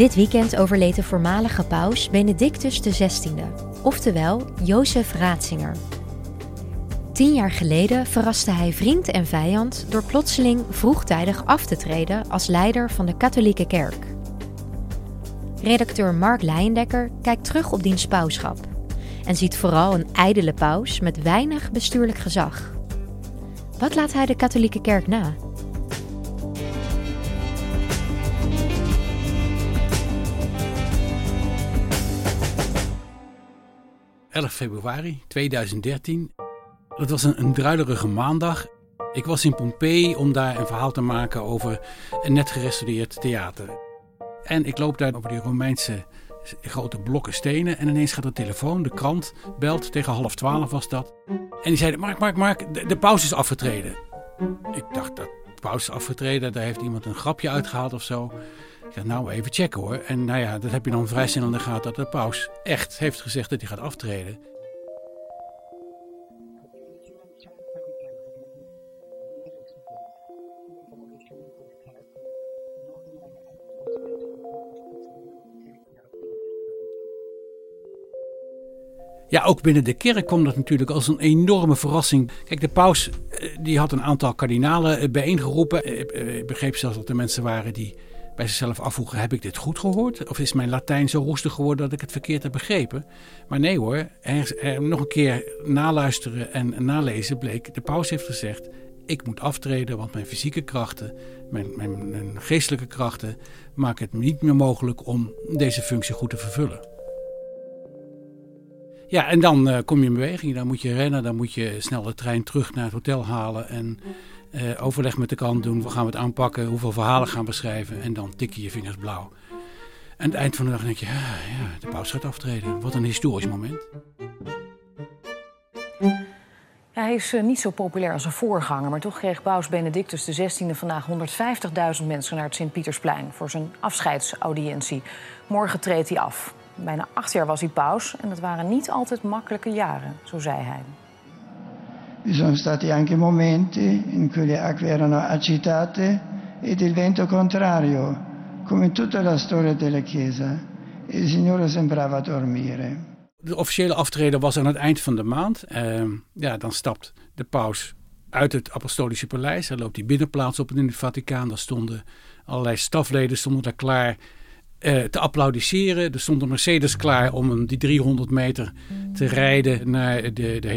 Dit weekend overleed de voormalige paus Benedictus XVI, oftewel Jozef Ratzinger. Tien jaar geleden verraste hij vriend en vijand door plotseling vroegtijdig af te treden als leider van de katholieke kerk. Redacteur Mark Leijendekker kijkt terug op diens pauschap en ziet vooral een ijdele paus met weinig bestuurlijk gezag. Wat laat hij de katholieke kerk na? 11 februari 2013. Het was een, een druilerige maandag. Ik was in Pompeii om daar een verhaal te maken over een net gerestaureerd theater. En ik loop daar over die Romeinse grote blokken stenen. En ineens gaat de telefoon, de krant, belt. Tegen half twaalf was dat. En die zeiden, Mark, Mark, Mark, de, de pauze is afgetreden. Ik dacht, dat pauze is afgetreden. Daar heeft iemand een grapje uitgehaald of zo. Ik dacht, nou, even checken hoor. En nou ja, dat heb je dan vrij snel in de gaten dat de paus echt heeft gezegd dat hij gaat aftreden. Ja, ook binnen de kerk kwam dat natuurlijk als een enorme verrassing. Kijk, de paus eh, die had een aantal kardinalen eh, bijeengeroepen. Eh, ik begreep zelfs dat er mensen waren die bij zichzelf afvroegen: heb ik dit goed gehoord? Of is mijn Latijn zo roestig geworden dat ik het verkeerd heb begrepen? Maar nee hoor, er, nog een keer naluisteren en nalezen bleek: de paus heeft gezegd: ik moet aftreden, want mijn fysieke krachten, mijn, mijn, geestelijke krachten maken het niet meer mogelijk om deze functie goed te vervullen. Ja, en dan uh, kom je in beweging. Dan moet je rennen, dan moet je snel de trein terug naar het hotel halen en uh, overleg met de kant doen. Hoe gaan we het aanpakken? Hoeveel verhalen gaan we schrijven? En dan tik je je vingers blauw. En aan het eind van de dag denk je, ja, ja de paus gaat aftreden. Wat een historisch moment. Hij is uh, niet zo populair als zijn voorganger, maar toch kreeg paus Benedictus XVI vandaag 150.000 mensen naar het Sint-Pietersplein voor zijn afscheidsaudiëntie. Morgen treedt hij af. Bijna acht jaar was hij paus en dat waren niet altijd makkelijke jaren, zo zei hij. Vi sono stati anche momenti in cui le acque erano agitate ed il vento contrario, come in tutta la storia della Chiesa. Il Signore sembrava dormire. De officiële aftreden was aan het eind van de maand. Uh, ja, dan stapt de paus uit het apostolische paleis. Dan loopt hij binnenplaats op in het Vaticaan. Daar stonden allerlei stafleden stonden daar klaar uh, te applaudisseren. Er stond een Mercedes klaar om die 300 meter te rijden naar de, de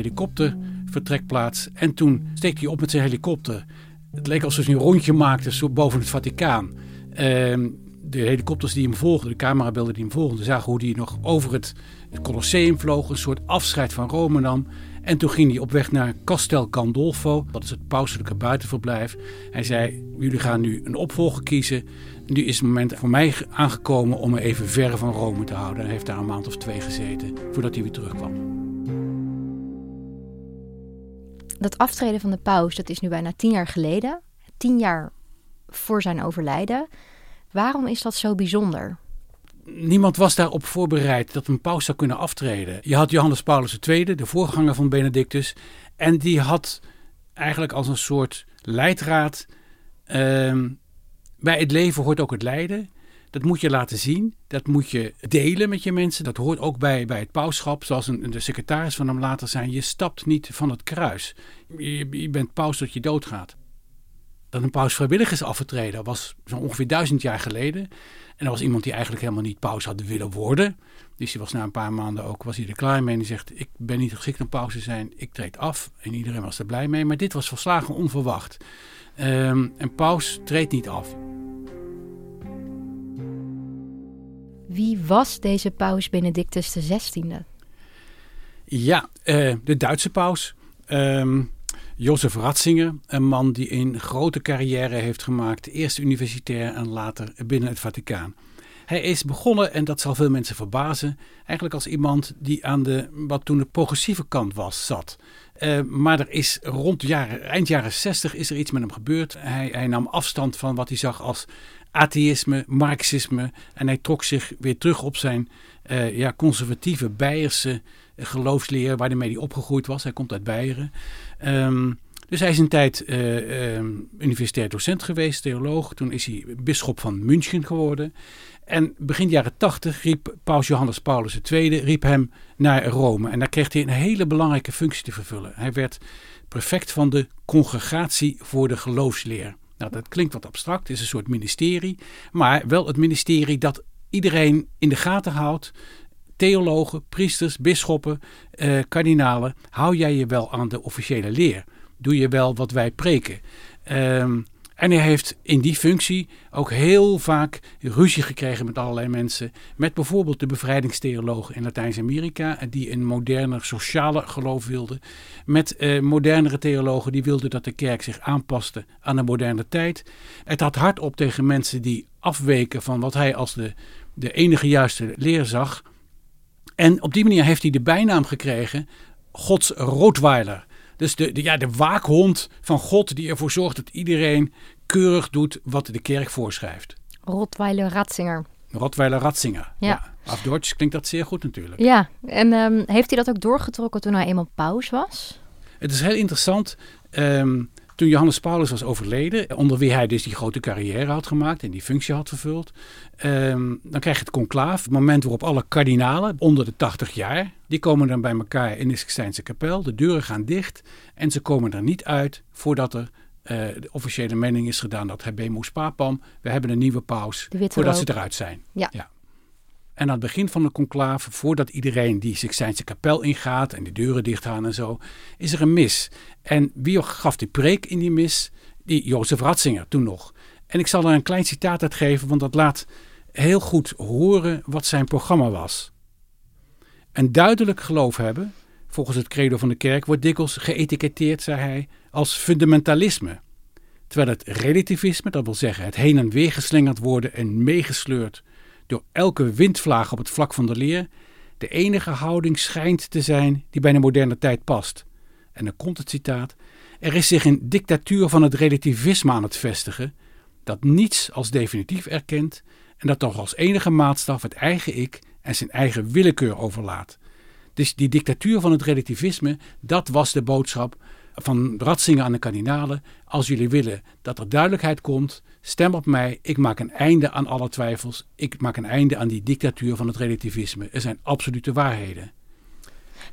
helikoptervertrekplaats. En toen steekt hij op met zijn helikopter. Het leek alsof hij een rondje maakte zo boven het Vaticaan. Uh, de helikopters die hem volgden, de camerabeelden die hem volgden, zagen hoe hij nog over het, Colosseum vloog. Een soort afscheid van Rome nam. En toen ging hij op weg naar Castel Gandolfo, dat is het pauselijke buitenverblijf. Hij zei: Jullie gaan nu een opvolger kiezen. Nu is het moment voor mij aangekomen om me even ver van Rome te houden. Hij heeft daar een maand of twee gezeten voordat hij weer terugkwam. Dat aftreden van de paus, dat is nu bijna tien jaar geleden. Tien jaar voor zijn overlijden. Waarom is dat zo bijzonder? Niemand was daarop voorbereid dat een paus zou kunnen aftreden. Je had Johannes Paulus II, de voorganger van Benedictus. En die had eigenlijk als een soort leidraad... Uh, bij het leven hoort ook het lijden. Dat moet je laten zien. Dat moet je delen met je mensen. Dat hoort ook bij, bij het pauschap. Zoals een, de secretaris van hem later zei. Je stapt niet van het kruis. Je, je bent paus tot je doodgaat. Dat een paus vrijwillig is afgetreden was zo ongeveer duizend jaar geleden. En er was iemand die eigenlijk helemaal niet paus had willen worden. Dus die was na een paar maanden ook was hij er klaar mee. En die zegt, ik ben niet geschikt om paus te zijn. Ik treed af. En iedereen was er blij mee. Maar dit was volslagen onverwacht. Um, en paus treedt niet af. Wie was deze paus Benedictus XVI? Ja, uh, de Duitse paus. Um, Jozef Ratzinger, een man die een grote carrière heeft gemaakt. Eerst universitair en later binnen het Vaticaan. Hij is begonnen, en dat zal veel mensen verbazen, eigenlijk als iemand die aan de, wat toen de progressieve kant was, zat. Uh, maar er is rond jaren, eind jaren 60 is er iets met hem gebeurd. Hij, hij nam afstand van wat hij zag als atheïsme, marxisme. En hij trok zich weer terug op zijn uh, ja, conservatieve Beierse geloofsleer waar hij opgegroeid was. Hij komt uit Beieren. Um, dus hij is een tijd uh, universitair docent geweest, theoloog. Toen is hij bisschop van München geworden. En begin jaren tachtig riep paus Johannes Paulus II riep hem naar Rome. En daar kreeg hij een hele belangrijke functie te vervullen. Hij werd prefect van de Congregatie voor de Geloofsleer. Nou, dat klinkt wat abstract, het is een soort ministerie. Maar wel het ministerie dat iedereen in de gaten houdt. Theologen, priesters, bisschoppen, eh, kardinalen. Hou jij je wel aan de officiële leer? Doe je wel wat wij preken? Um, en hij heeft in die functie ook heel vaak ruzie gekregen met allerlei mensen. Met bijvoorbeeld de bevrijdingstheologen in Latijns-Amerika, die een moderner sociale geloof wilden. Met eh, modernere theologen die wilden dat de kerk zich aanpaste aan de moderne tijd. Het had hard op tegen mensen die afweken van wat hij als de, de enige juiste leer zag. En op die manier heeft hij de bijnaam gekregen Gods Rottweiler. Dus de, de, ja, de waakhond van God die ervoor zorgt dat iedereen keurig doet wat de kerk voorschrijft. Rottweiler Ratzinger. Rottweiler Ratzinger. Ja. ja. Af Duits klinkt dat zeer goed natuurlijk. Ja, en um, heeft hij dat ook doorgetrokken toen hij eenmaal paus was? Het is heel interessant. Um, toen Johannes Paulus was overleden, onder wie hij dus die grote carrière had gemaakt en die functie had vervuld, um, dan krijg je het conclaaf, het moment waarop alle kardinalen onder de 80 jaar, die komen dan bij elkaar in de Sixtijnse kapel, de deuren gaan dicht en ze komen er niet uit voordat er de officiële mening is gedaan dat Habemus Papam, we hebben een nieuwe paus, voordat ze eruit zijn. Ja. ja. En aan het begin van de conclave, voordat iedereen die Sixtijnse kapel ingaat en de deuren dicht gaan en zo, is er een mis. En wie gaf die preek in die mis? Die Jozef Ratzinger toen nog. En ik zal er een klein citaat uit geven, want dat laat heel goed horen wat zijn programma was. Een duidelijk geloof hebben, volgens het credo van de kerk, wordt dikwijls geëtiketteerd, zei hij, als fundamentalisme. Terwijl het relativisme, dat wil zeggen het heen en weer geslingerd worden en meegesleurd door elke windvlaag op het vlak van de leer, de enige houding schijnt te zijn die bij de moderne tijd past. En dan komt het citaat: Er is zich een dictatuur van het relativisme aan het vestigen, dat niets als definitief erkent en dat toch als enige maatstaf het eigen ik en zijn eigen willekeur overlaat. Dus die dictatuur van het relativisme, dat was de boodschap van Ratzinger aan de kardinalen. Als jullie willen dat er duidelijkheid komt, stem op mij. Ik maak een einde aan alle twijfels. Ik maak een einde aan die dictatuur van het relativisme. Er zijn absolute waarheden.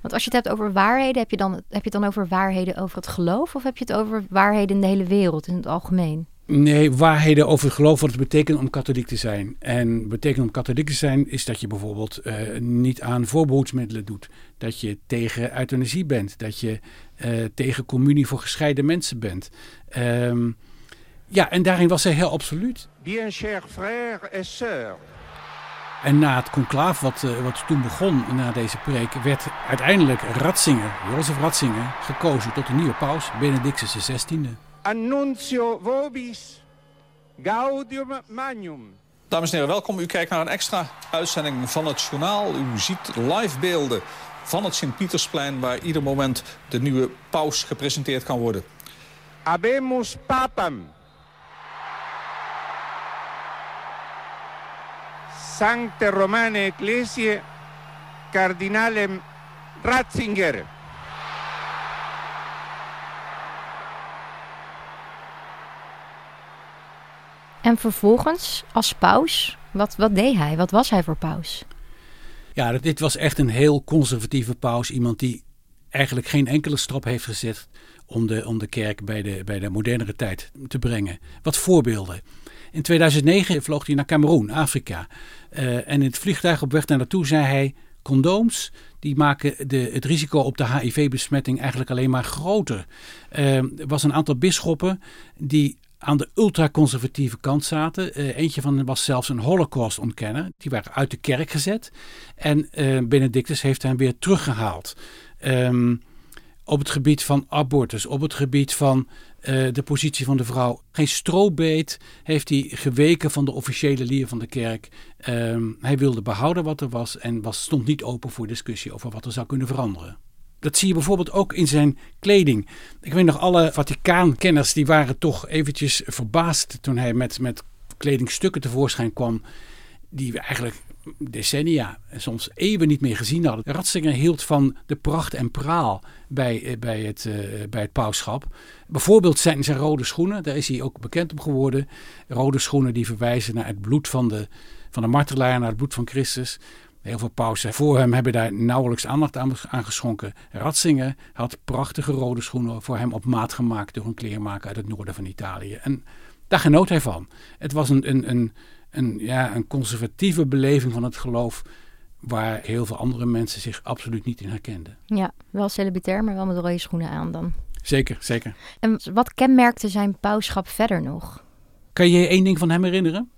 Want als je het hebt over waarheden, heb je, dan, heb je het dan over waarheden over het geloof? Of heb je het over waarheden in de hele wereld, in het algemeen? Nee, waarheden over het geloof, wat het betekent om katholiek te zijn. En betekent om katholiek te zijn is dat je bijvoorbeeld uh, niet aan voorbehoedsmiddelen doet. Dat je tegen euthanasie bent. Dat je uh, tegen communie voor gescheiden mensen bent. Um, ja, en daarin was hij heel absoluut. Bien cher frère et sœur. En na het conclaaf wat, uh, wat toen begon, na deze preek, werd uiteindelijk Ratzinger, Jozef Ratzinger, gekozen tot de nieuwe paus, Benedictus XVI. Annuncio vobis gaudium magnum. Dames en heren, welkom. U kijkt naar een extra uitzending van het journaal. U ziet live beelden van het Sint-Pietersplein... waar ieder moment de nieuwe paus gepresenteerd kan worden. Abemus papam. Sancte Romane Ecclesiae Cardinalem Ratzinger. En vervolgens, als paus, Wat, wat deed hij? Wat was hij voor paus? Ja, dit was echt een heel conservatieve paus. Iemand die eigenlijk geen enkele stap heeft gezet om de, om de kerk bij de, bij de modernere tijd te brengen. Wat voorbeelden. In 2009 vloog hij naar Cameroen, Afrika. Uh, en in het vliegtuig op weg naar naartoe zei hij: condooms die maken de, het risico op de HIV-besmetting eigenlijk alleen maar groter. Uh, er was een aantal bisschoppen die aan de ultraconservatieve kant zaten. Uh, eentje van hen was zelfs een holocaust-ontkenner. Die waren uit de kerk gezet. En uh, Benedictus heeft hen weer teruggehaald. Um, op het gebied van abortus, op het gebied van uh, de positie van de vrouw. Geen strobeet heeft hij geweken van de officiële lier van de kerk. Um, hij wilde behouden wat er was en was, stond niet open voor discussie over wat er zou kunnen veranderen. Dat zie je bijvoorbeeld ook in zijn kleding. Ik weet nog, alle Vaticaankenners die waren toch eventjes verbaasd toen hij met, met kledingstukken tevoorschijn kwam. Die eigenlijk decennia, soms eeuwen niet meer gezien hadden. Ratzinger hield van de pracht en praal bij, eh, bij, het, uh, bij het pauschap. Bijvoorbeeld zijn zijn rode schoenen, daar is hij ook bekend om geworden. Rode schoenen die verwijzen naar het bloed van de, van de martelaar, naar het bloed van Christus. Heel veel pausen voor hem hebben daar nauwelijks aandacht aan, geschonken. Ratzinger had prachtige rode schoenen voor hem op maat gemaakt door een kleermaker uit het noorden van Italië. En daar genoot hij van. Het was een, een, een een, ja, een conservatieve beleving van het geloof. Waar heel veel andere mensen zich absoluut niet in herkenden. Ja, wel celibatair, maar wel met rode schoenen aan dan. Zeker, zeker. En wat kenmerkte zijn pauschap verder nog? Kan je je één ding van hem herinneren?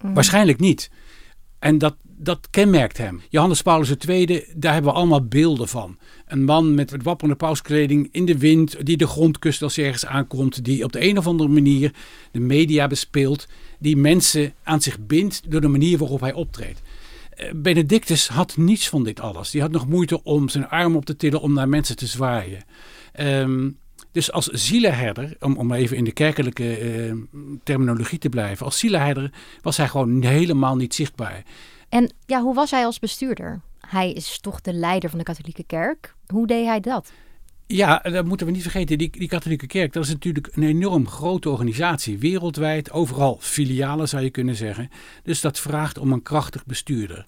Mm. Waarschijnlijk niet. En dat, dat kenmerkt hem. Johannes Paulus II, daar hebben we allemaal beelden van. Een man met wapperende pauskleding in de wind, die de grond kust als hij ergens aankomt, die op de een of andere manier de media bespeelt, die mensen aan zich bindt door de manier waarop hij optreedt. Eh, Benedictus had niets van dit alles. Die had nog moeite om zijn arm op te tillen om naar mensen te zwaaien. Um, dus als zielenherder, om, om even in de kerkelijke uh, terminologie te blijven, als zielenherder was hij gewoon helemaal niet zichtbaar. En ja, hoe was hij als bestuurder? Hij is toch de leider van de katholieke kerk. Hoe deed hij dat? Ja, dat moeten we niet vergeten. Die, die katholieke kerk, dat is natuurlijk een enorm grote organisatie. Wereldwijd, overal filialen zou je kunnen zeggen. Dus dat vraagt om een krachtig bestuurder.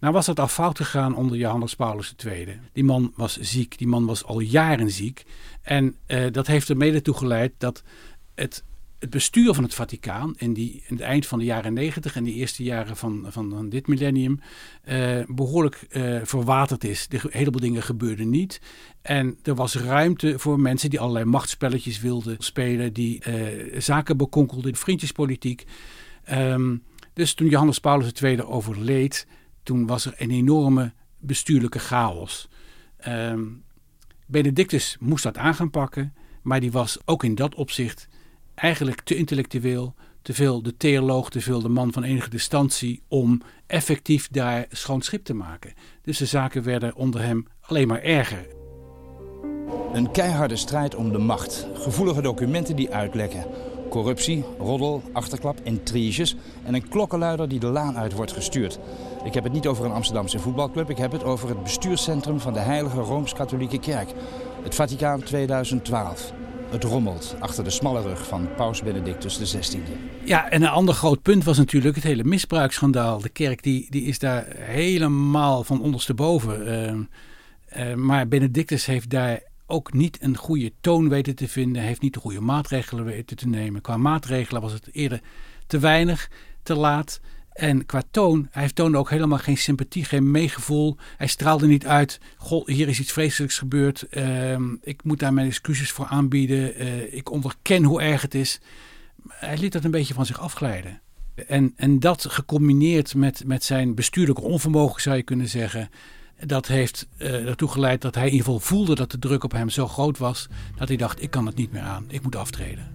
Nou was het al fout gegaan onder Johannes Paulus II. Die man was ziek, die man was al jaren ziek. En uh, dat heeft er mede toe geleid dat het, het bestuur van het Vaticaan in, die, in het eind van de jaren negentig en de eerste jaren van, van, van dit millennium uh, behoorlijk uh, verwaterd is. De heleboel dingen gebeurden niet. En er was ruimte voor mensen die allerlei machtspelletjes wilden spelen, die zaken bekonkelden, vriendjespolitiek. Um, dus toen Johannes Paulus II overleed, toen was er een enorme bestuurlijke chaos. Um, Benedictus moest dat aan gaan pakken, maar die was ook in dat opzicht eigenlijk te intellectueel, te veel de theoloog, te veel de man van enige distantie om effectief daar schoon schip te maken. Dus de zaken werden onder hem alleen maar erger. Een keiharde strijd om de macht, gevoelige documenten die uitlekken, corruptie, roddel, achterklap, intriges en een klokkenluider die de laan uit wordt gestuurd. Ik heb het niet over een Amsterdamse voetbalclub. Ik heb het over het bestuurscentrum van de Heilige Rooms-Katholieke Kerk. Het Vaticaan 2012. Het rommelt achter de smalle rug van Paus Benedictus XVI. Ja, en een ander groot punt was natuurlijk het hele misbruiksschandaal. De kerk die, die is daar helemaal van ondersteboven. Uh, uh, maar Benedictus heeft daar ook niet een goede toon weten te vinden. Heeft niet de goede maatregelen weten te nemen. Qua maatregelen was het eerder te weinig, te laat. En qua toon, hij toonde ook helemaal geen sympathie, geen meegevoel. Hij straalde niet uit, goh, hier is iets vreselijks gebeurd. Uh, ik moet daar mijn excuses voor aanbieden. Uh, ik onderken hoe erg het is. Hij liet dat een beetje van zich afglijden. En, en dat gecombineerd met, met zijn bestuurlijke onvermogen, zou je kunnen zeggen. Dat heeft uh, ertoe geleid dat hij in ieder geval voelde dat de druk op hem zo groot was. Dat hij dacht, ik kan het niet meer aan, ik moet aftreden.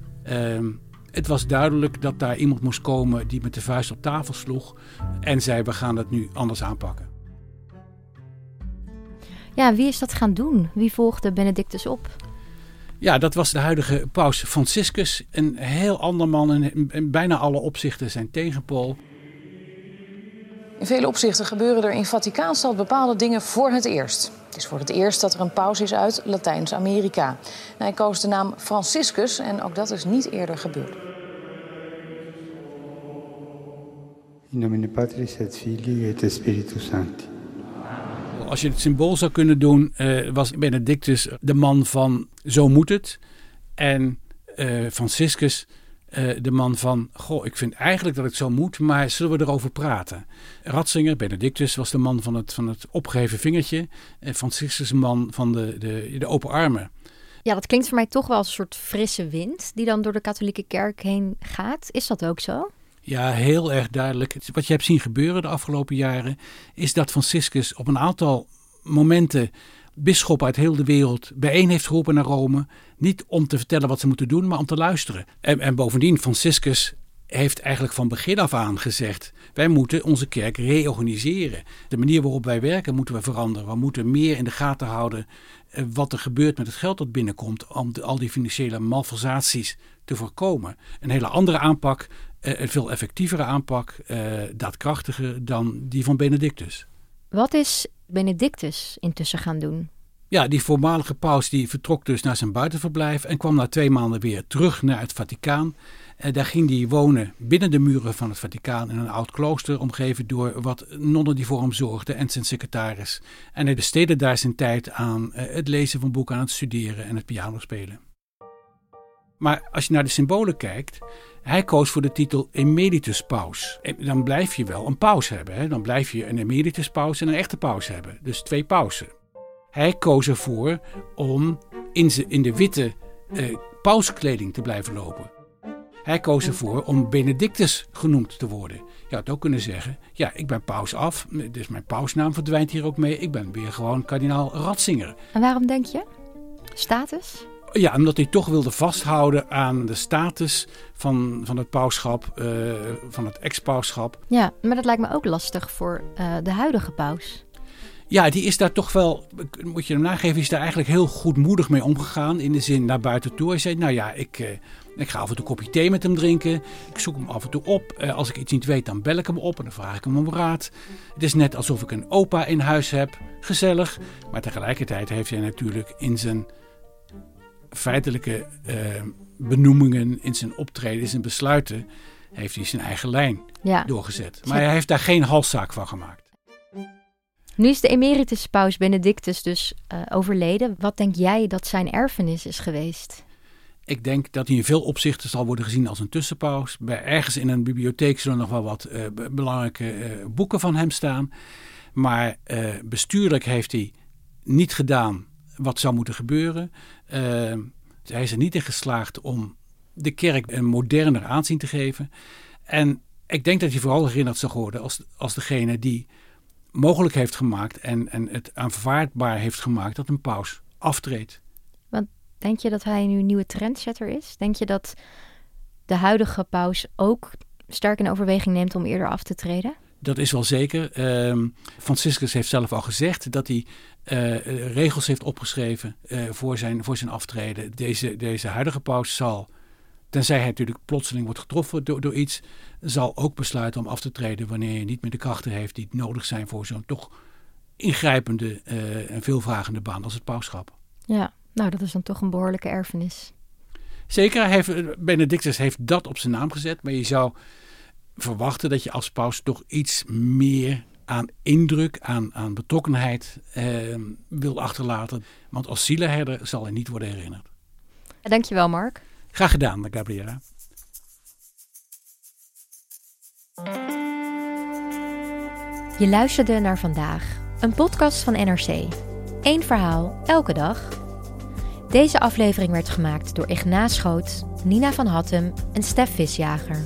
Het was duidelijk dat daar iemand moest komen die met de vuist op tafel sloeg en zei: We gaan het nu anders aanpakken. Ja, wie is dat gaan doen? Wie volgde Benedictus op? Ja, dat was de huidige paus Franciscus. Een heel ander man en in bijna alle opzichten zijn tegenpool. In vele opzichten gebeuren er in Vaticaanstad bepaalde dingen voor het eerst. Het is voor het eerst dat er een paus is uit Latijns-Amerika. Hij koos de naam Franciscus en ook dat is niet eerder gebeurd. In nomine Patris et Filii et Spiritus Sancti. Als je het symbool zou kunnen doen, uh, was Benedictus de man van zo moet het. En uh, Franciscus uh, de man van, goh, ik vind eigenlijk dat het zo moet, maar zullen we erover praten? Ratzinger, Benedictus, was de man van het, van het opgeheven vingertje. En Franciscus de man van de, de, de open armen. Ja, dat klinkt voor mij toch wel als een soort frisse wind die dan door de katholieke kerk heen gaat. Is dat ook zo? Ja, heel erg duidelijk. Wat je hebt zien gebeuren de afgelopen jaren, is dat Franciscus op een aantal momenten bisschoppen uit heel de wereld bijeen heeft geroepen naar Rome. Niet om te vertellen wat ze moeten doen, maar om te luisteren. En, en bovendien, Franciscus heeft eigenlijk van begin af aan gezegd: wij moeten onze kerk reorganiseren. De manier waarop wij werken moeten we veranderen. We moeten meer in de gaten houden eh, wat er gebeurt met het geld dat binnenkomt om al die financiële malversaties te voorkomen. Een hele andere aanpak, eh, een veel effectievere aanpak, eh, daadkrachtiger dan die van Benedictus. Wat is Benedictus intussen gaan doen? Ja, die voormalige paus die vertrok dus naar zijn buitenverblijf en kwam na twee maanden weer terug naar het Vaticaan. En daar ging hij wonen binnen de muren van het Vaticaan in een oud klooster, omgeven door wat nonnen die voor hem zorgden en zijn secretaris. En hij besteedde daar zijn tijd aan eh, het lezen van boeken, aan het studeren en het piano spelen. Maar als je naar de symbolen kijkt, hij koos voor de titel emeritus paus. En dan blijf je wel een paus hebben. Hè? Dan blijf je een emeritus paus en een echte paus hebben. Dus twee pausen. Hij koos ervoor om in, in de witte eh, pauskleding te blijven lopen. Hij koos ervoor om Benedictus genoemd te worden. Je had ook kunnen zeggen: Ja, ik ben paus af, dus mijn pausnaam verdwijnt hier ook mee. Ik ben weer gewoon kardinaal Ratzinger. En waarom denk je? Status? Ja, omdat hij toch wilde vasthouden aan de status van, van het pauschap, uh, van het ex-pauschap. Ja, maar dat lijkt me ook lastig voor uh, de huidige paus. Ja, die is daar toch wel, moet je hem nageven, is daar eigenlijk heel goedmoedig mee omgegaan. In de zin naar buiten toe. Hij zei, nou ja, ik, uh, ik ga af en toe een kopje thee met hem drinken. Ik zoek hem af en toe op. als ik iets niet weet, dan bel ik hem op en dan vraag ik hem om raad. Het is net alsof ik een opa in huis heb. Gezellig. Maar tegelijkertijd heeft hij natuurlijk in zijn feitelijke uh, benoemingen, in zijn optreden, in zijn besluiten, heeft hij zijn eigen lijn ja. doorgezet. Maar hij heeft daar geen halszaak van gemaakt. Nu is de emeritus paus Benedictus dus uh, overleden. Wat denk jij dat zijn erfenis is geweest? Ik denk dat hij in veel opzichten zal worden gezien als een tussenpaus. Bij ergens in een bibliotheek zullen nog wel wat uh, belangrijke boeken van hem staan. Maar bestuurlijk heeft hij niet gedaan wat zou moeten gebeuren. Uh, hij is er niet in geslaagd om de kerk een moderner aanzien te geven. En ik denk dat hij vooral herinnerd zal worden als, als degene die mogelijk heeft gemaakt en, en het aanvaardbaar heeft gemaakt dat een paus aftreedt. Want denk je dat hij nu een nieuwe trendsetter is? Denk je dat de huidige paus ook sterk in overweging neemt om eerder af te treden? Dat is wel zeker. Uh, Franciscus heeft zelf al gezegd dat hij uh, regels heeft opgeschreven uh, voor, zijn, voor zijn aftreden. Deze, deze huidige paus zal, tenzij hij natuurlijk plotseling wordt getroffen door, door iets, zal ook besluiten om af te treden wanneer hij niet meer de krachten heeft die nodig zijn voor zo'n toch ingrijpende en veelvragende baan als het pauschap. Ja, nou dat is dan toch een behoorlijke erfenis. Zeker, heeft, Benedictus heeft dat op zijn naam gezet, maar je zou verwachten dat je als paus toch iets meer aan indruk, aan, aan betrokkenheid eh, wil achterlaten. Want als zielenherder zal hij niet worden herinnerd. Dankjewel, Mark. Graag gedaan, Gabriela. Je luisterde naar vandaag, een podcast van NRC. Eén verhaal, elke dag. Deze aflevering werd gemaakt door Ignaas Schoot, Nina van Hattem en Stef Visjager.